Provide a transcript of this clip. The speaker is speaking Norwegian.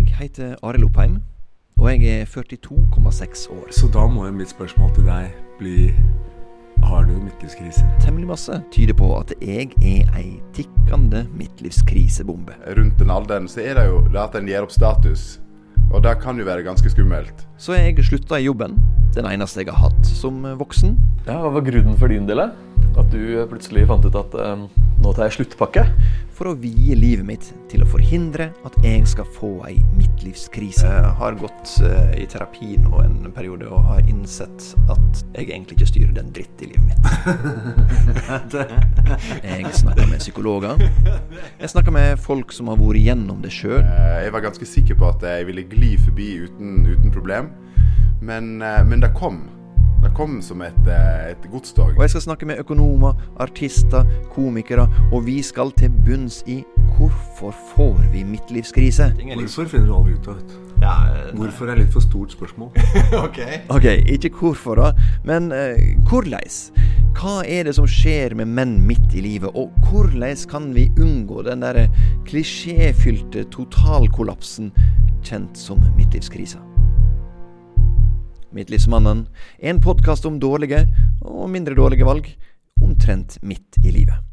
Jeg heter Arild Oppheim, og jeg er 42,6 år. Så da må jo mitt spørsmål til deg bli Har du midtlivskrise? Temmelig masse tyder på at jeg er ei tikkende midtlivskrisebombe. Rundt den alderen så er det jo det at en gir opp status. Og det kan jo være ganske skummelt. Så jeg slutta i jobben, den eneste jeg har hatt som voksen. Ja, Hva var grunnen for din del? At du plutselig fant ut at eh, nå tar jeg sluttpakke? For å vie livet mitt til å forhindre at jeg skal få ei midtlivskrise. Jeg har gått eh, i terapi nå en periode og har innsett at jeg egentlig ikke styrer den dritt i livet mitt. Jeg snakker med psykologer. Jeg snakker med folk som har vært gjennom det sjøl. Eh, Jeg var ganske sikker på at jeg ville gli forbi uten, uten problem. Men, eh, men det kom. Kom som et, eh, et godstog. Og jeg skal snakke med økonomer, artister, komikere, og vi skal til bunns i hvorfor får vi midtlivskrise? Hvorfor finner du aldri ut av det? Ja, Hvorfor er litt for stort spørsmål. Ok, ikke hvorfor da, men uh, hvorleis? Hva er det som skjer med menn midt i livet, og hvorleis kan vi unngå den der klisjéfylte totalkollapsen kjent som midtlivskrisa? Midtlivsmannen livsmannen, en podkast om dårlige og mindre dårlige valg, omtrent midt i livet.